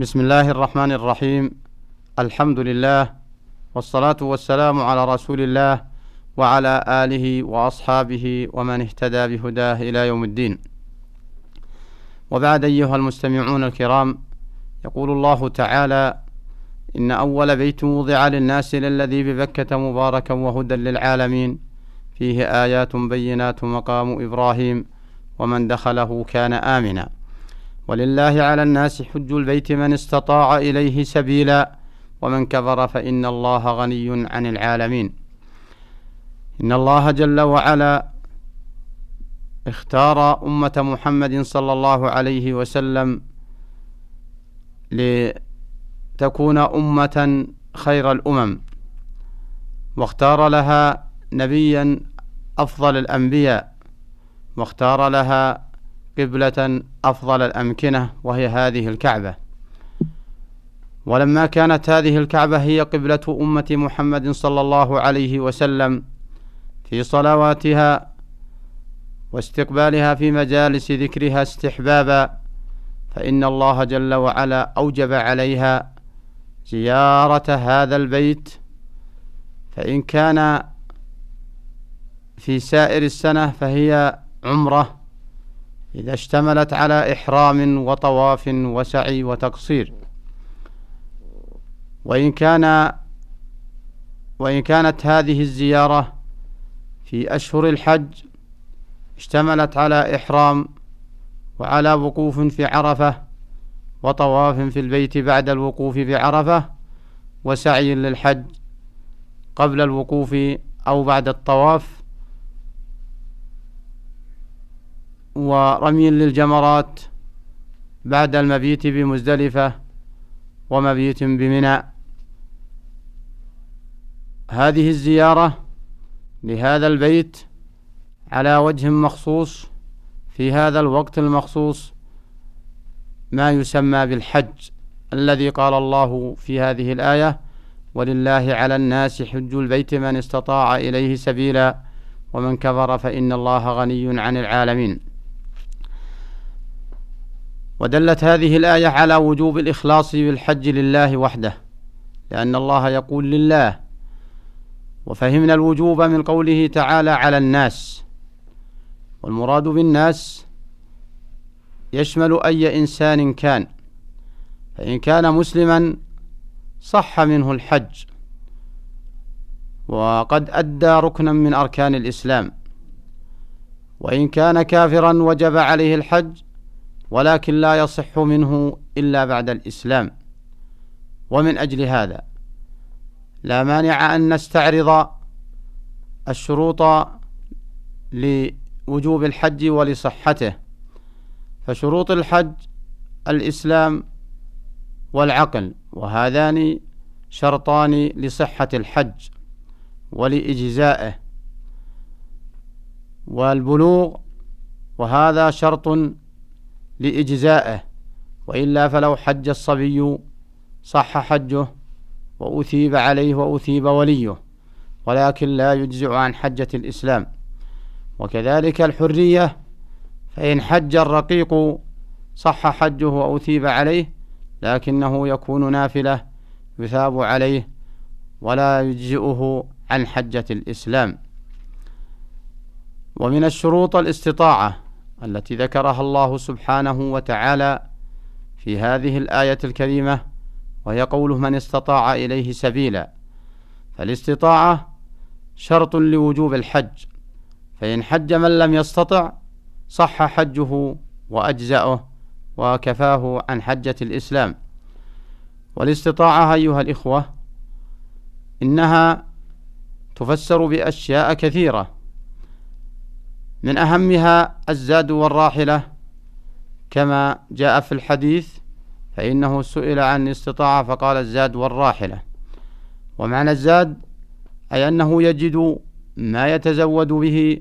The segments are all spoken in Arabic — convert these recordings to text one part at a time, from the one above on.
بسم الله الرحمن الرحيم الحمد لله والصلاة والسلام على رسول الله وعلى آله وأصحابه ومن اهتدى بهداه إلى يوم الدين وبعد أيها المستمعون الكرام يقول الله تعالى إن أول بيت وضع للناس للذي ببكة مباركا وهدى للعالمين فيه آيات بينات مقام إبراهيم ومن دخله كان آمنا ولله على الناس حج البيت من استطاع إليه سبيلا ومن كفر فإن الله غني عن العالمين. إن الله جل وعلا اختار أمة محمد صلى الله عليه وسلم لتكون أمة خير الأمم واختار لها نبيا أفضل الأنبياء واختار لها قبلة أفضل الأمكنة وهي هذه الكعبة. ولما كانت هذه الكعبة هي قبلة أمة محمد صلى الله عليه وسلم في صلواتها واستقبالها في مجالس ذكرها استحبابا فإن الله جل وعلا أوجب عليها زيارة هذا البيت. فإن كان في سائر السنة فهي عمرة إذا اشتملت على إحرام وطواف وسعي وتقصير. وإن كان وإن كانت هذه الزيارة في أشهر الحج اشتملت على إحرام وعلى وقوف في عرفة وطواف في البيت بعد الوقوف في عرفة وسعي للحج قبل الوقوف أو بعد الطواف ورمي للجمرات بعد المبيت بمزدلفة ومبيت بمنى. هذه الزيارة لهذا البيت على وجه مخصوص في هذا الوقت المخصوص ما يسمى بالحج الذي قال الله في هذه الآية ولله على الناس حج البيت من استطاع إليه سبيلا ومن كفر فإن الله غني عن العالمين. ودلت هذه الآية على وجوب الإخلاص بالحج لله وحده لأن الله يقول لله وفهمنا الوجوب من قوله تعالى على الناس والمراد بالناس يشمل أي إنسان كان فإن كان مسلما صح منه الحج وقد أدى ركنا من أركان الإسلام وإن كان كافرا وجب عليه الحج ولكن لا يصح منه إلا بعد الإسلام. ومن أجل هذا لا مانع أن نستعرض الشروط لوجوب الحج ولصحته. فشروط الحج الإسلام والعقل وهذان شرطان لصحة الحج ولإجزائه. والبلوغ وهذا شرط لإجزائه وإلا فلو حج الصبي صح حجه وأثيب عليه وأثيب وليه ولكن لا يجزع عن حجة الإسلام. وكذلك الحرية فإن حج الرقيق صح حجه وأثيب عليه لكنه يكون نافلة يثاب عليه ولا يجزئه عن حجة الإسلام. ومن الشروط الاستطاعة التي ذكرها الله سبحانه وتعالى في هذه الآية الكريمة وهي قوله من استطاع إليه سبيلا فالاستطاعة شرط لوجوب الحج فإن حج من لم يستطع صح حجه وأجزأه وكفاه عن حجة الإسلام. والاستطاعة أيها الإخوة إنها تفسر بأشياء كثيرة. من أهمها الزاد والراحلة كما جاء في الحديث فإنه سئل عن الاستطاعة فقال الزاد والراحلة. ومعنى الزاد أي أنه يجد ما يتزود به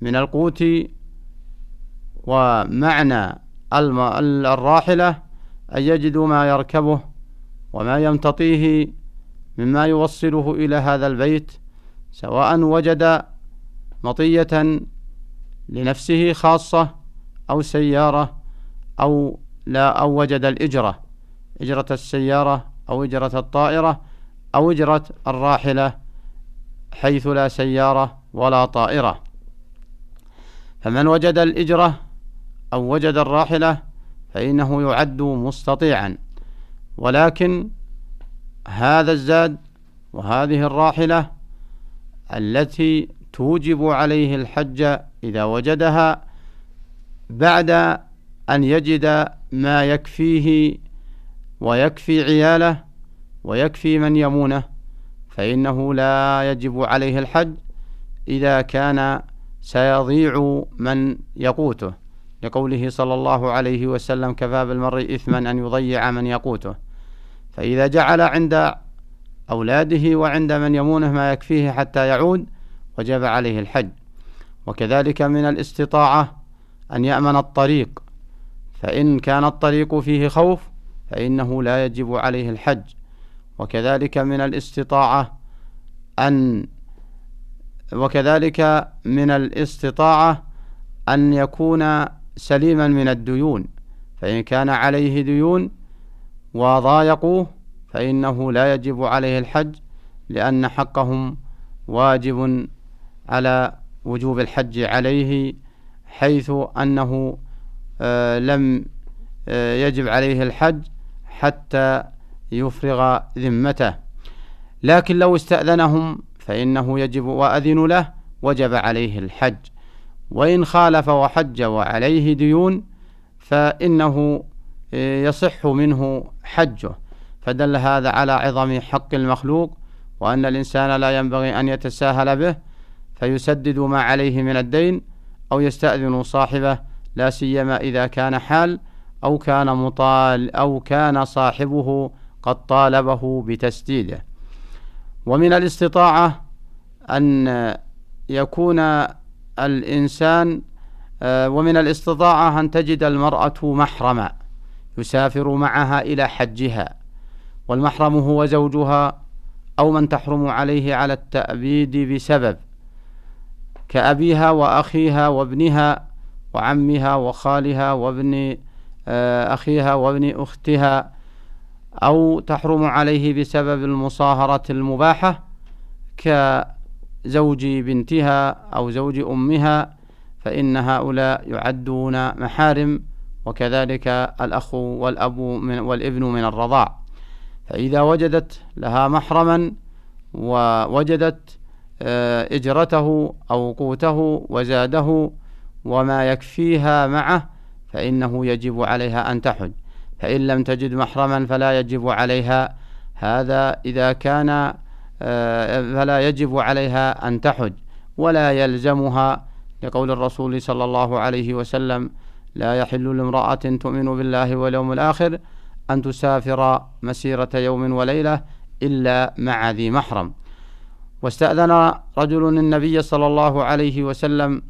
من القوت ومعنى الراحلة أن يجد ما يركبه وما يمتطيه مما يوصله إلى هذا البيت سواء وجد مطية لنفسه خاصة أو سيارة أو لا أو وجد الإجرة إجرة السيارة أو إجرة الطائرة أو إجرة الراحلة حيث لا سيارة ولا طائرة. فمن وجد الإجرة أو وجد الراحلة فإنه يعد مستطيعا. ولكن هذا الزاد وهذه الراحلة التي توجب عليه الحج إذا وجدها بعد أن يجد ما يكفيه ويكفي عياله ويكفي من يمونه فإنه لا يجب عليه الحج إذا كان سيضيع من يقوته. لقوله صلى الله عليه وسلم كفى بالمرء إثما أن يضيع من يقوته فإذا جعل عند أولاده وعند من يمونه ما يكفيه حتى يعود وجب عليه الحج. وكذلك من الاستطاعة أن يأمن الطريق. فإن كان الطريق فيه خوف فإنه لا يجب عليه الحج. وكذلك من الاستطاعة أن وكذلك من الاستطاعة أن يكون سليما من الديون. فإن كان عليه ديون وضايقوه فإنه لا يجب عليه الحج لأن حقهم واجب على وجوب الحج عليه حيث أنه آه، لم آه، يجب عليه الحج حتى يفرغ ذمته. لكن لو استأذنهم فإنه يجب وأذن له وجب عليه الحج. وإن خالف وحج وعليه ديون فإنه آه، يصح منه حجه. فدل هذا على عظم حق المخلوق وأن الإنسان لا ينبغي أن يتساهل به فيسدد ما عليه من الدين أو يستأذن صاحبه لا سيما إذا كان حال أو كان مطال أو كان صاحبه قد طالبه بتسديده. ومن الاستطاعة أن يكون الإنسان آه، ومن الاستطاعة أن تجد المرأة محرما يسافر معها إلى حجها والمحرم هو زوجها أو من تحرم عليه على التأبيد بسبب. كأبيها وأخيها وابنها وعمها وخالها وابن آه، أخيها وابن أختها أو تحرم عليه بسبب المصاهرة المباحة كزوج بنتها أو زوج أمها فإن هؤلاء يعدون محارم وكذلك الأخ والأب من والابن من الرضاع. فإذا وجدت لها محرما ووجدت إجرته أو قوته وزاده وما يكفيها معه فإنه يجب عليها أن تحج. فإن لم تجد محرما فلا يجب عليها. هذا إذا كان آه، فلا يجب عليها أن تحج. ولا يلزمها لقول الرسول صلى الله عليه وسلم لا يحل لامرأة تؤمن بالله واليوم الآخر أن تسافر مسيرة يوم وليلة إلا مع ذي محرم. واستأذن رجل النبي صلى الله عليه وسلم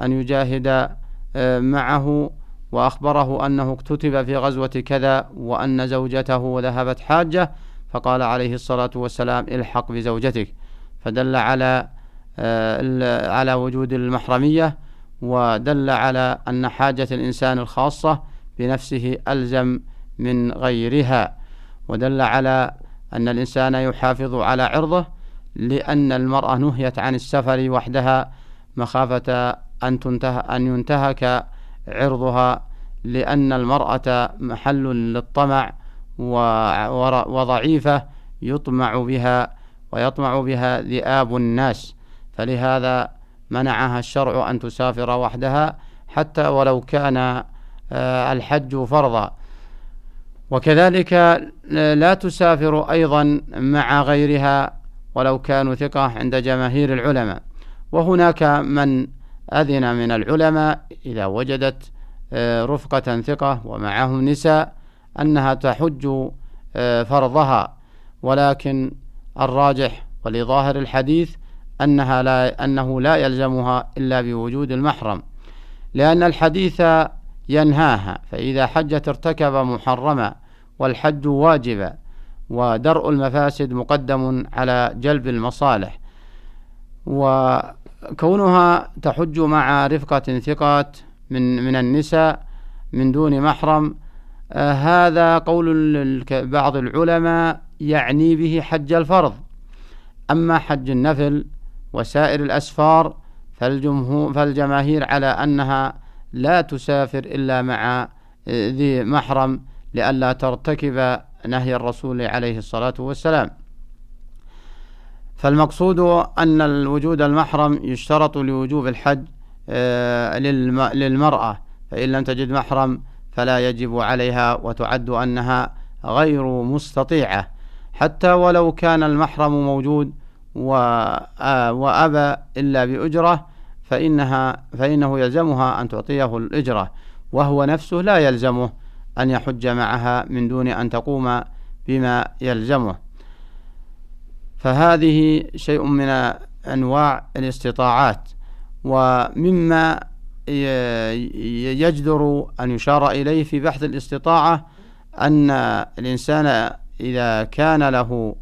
أن يجاهد آه، معه وأخبره أنه اكتتب في غزوة كذا وأن زوجته ذهبت حاجة فقال عليه الصلاة والسلام الحق بزوجتك فدل على آه، على وجود المحرمية ودل على أن حاجة الإنسان الخاصة بنفسه ألزم من غيرها ودل على أن الإنسان يحافظ على عرضه لأن المرأة نهيت عن السفر وحدها مخافة أن تنتهى أن ينتهك عرضها لأن المرأة محل للطمع وضعيفة يطمع بها ويطمع بها ذئاب الناس. فلهذا منعها الشرع أن تسافر وحدها حتى ولو كان آه، الحج فرضا. وكذلك لا تسافر أيضا مع غيرها ولو كانوا ثقة عند جماهير العلماء. وهناك من أذن من العلماء إذا وجدت آه، رفقة ثقة ومعهم نساء أنها تحج آه، فرضها. ولكن الراجح ولظاهر الحديث أنها لا أنه لا يلزمها إلا بوجود المحرم. لأن الحديث ينهاها فإذا حجت ارتكب محرما والحج واجبا ودرء المفاسد مقدم على جلب المصالح. وكونها تحج مع رفقة ثقات من من النساء من دون محرم آه هذا قول بعض العلماء يعني به حج الفرض. أما حج النفل وسائر الأسفار فالجمهور فالجماهير على أنها لا تسافر إلا مع ذي محرم لئلا ترتكب نهي الرسول عليه الصلاة والسلام. فالمقصود أن الوجود المحرم يشترط لوجوب الحج آه، للمرأة. فإن لم تجد محرم فلا يجب عليها وتعد أنها غير مستطيعة. حتى ولو كان المحرم موجود آه، وأبى إلا بأجرة فإنها فإنه يلزمها أن تعطيه الأجرة وهو نفسه لا يلزمه. أن يحج معها من دون أن تقوم بما يلزمه. فهذه شيء من أنواع الاستطاعات ومما يجدر أن يشار إليه في بحث الاستطاعة أن الإنسان إذا كان له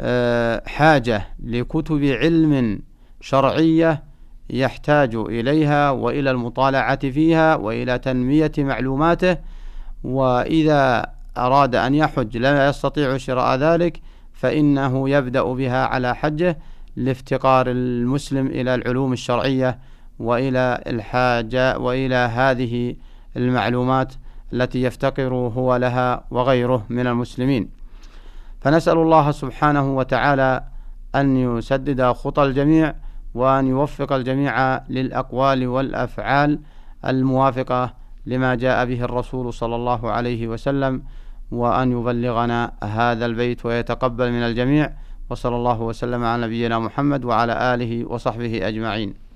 آه، حاجة لكتب علم شرعية يحتاج إليها وإلى المطالعة فيها وإلى تنمية معلوماته وإذا أراد أن يحج لا يستطيع شراء ذلك فإنه يبدأ بها على حجه لافتقار المسلم إلى العلوم الشرعية وإلى الحاجة وإلى هذه المعلومات التي يفتقر هو لها وغيره من المسلمين. فنسأل الله سبحانه وتعالى أن يسدد خطى الجميع وأن يوفق الجميع للأقوال والأفعال الموافقة لما جاء به الرسول صلى الله عليه وسلم وأن يبلغنا هذا البيت ويتقبل من الجميع. وصلى الله وسلم على نبينا محمد وعلى آله وصحبه أجمعين.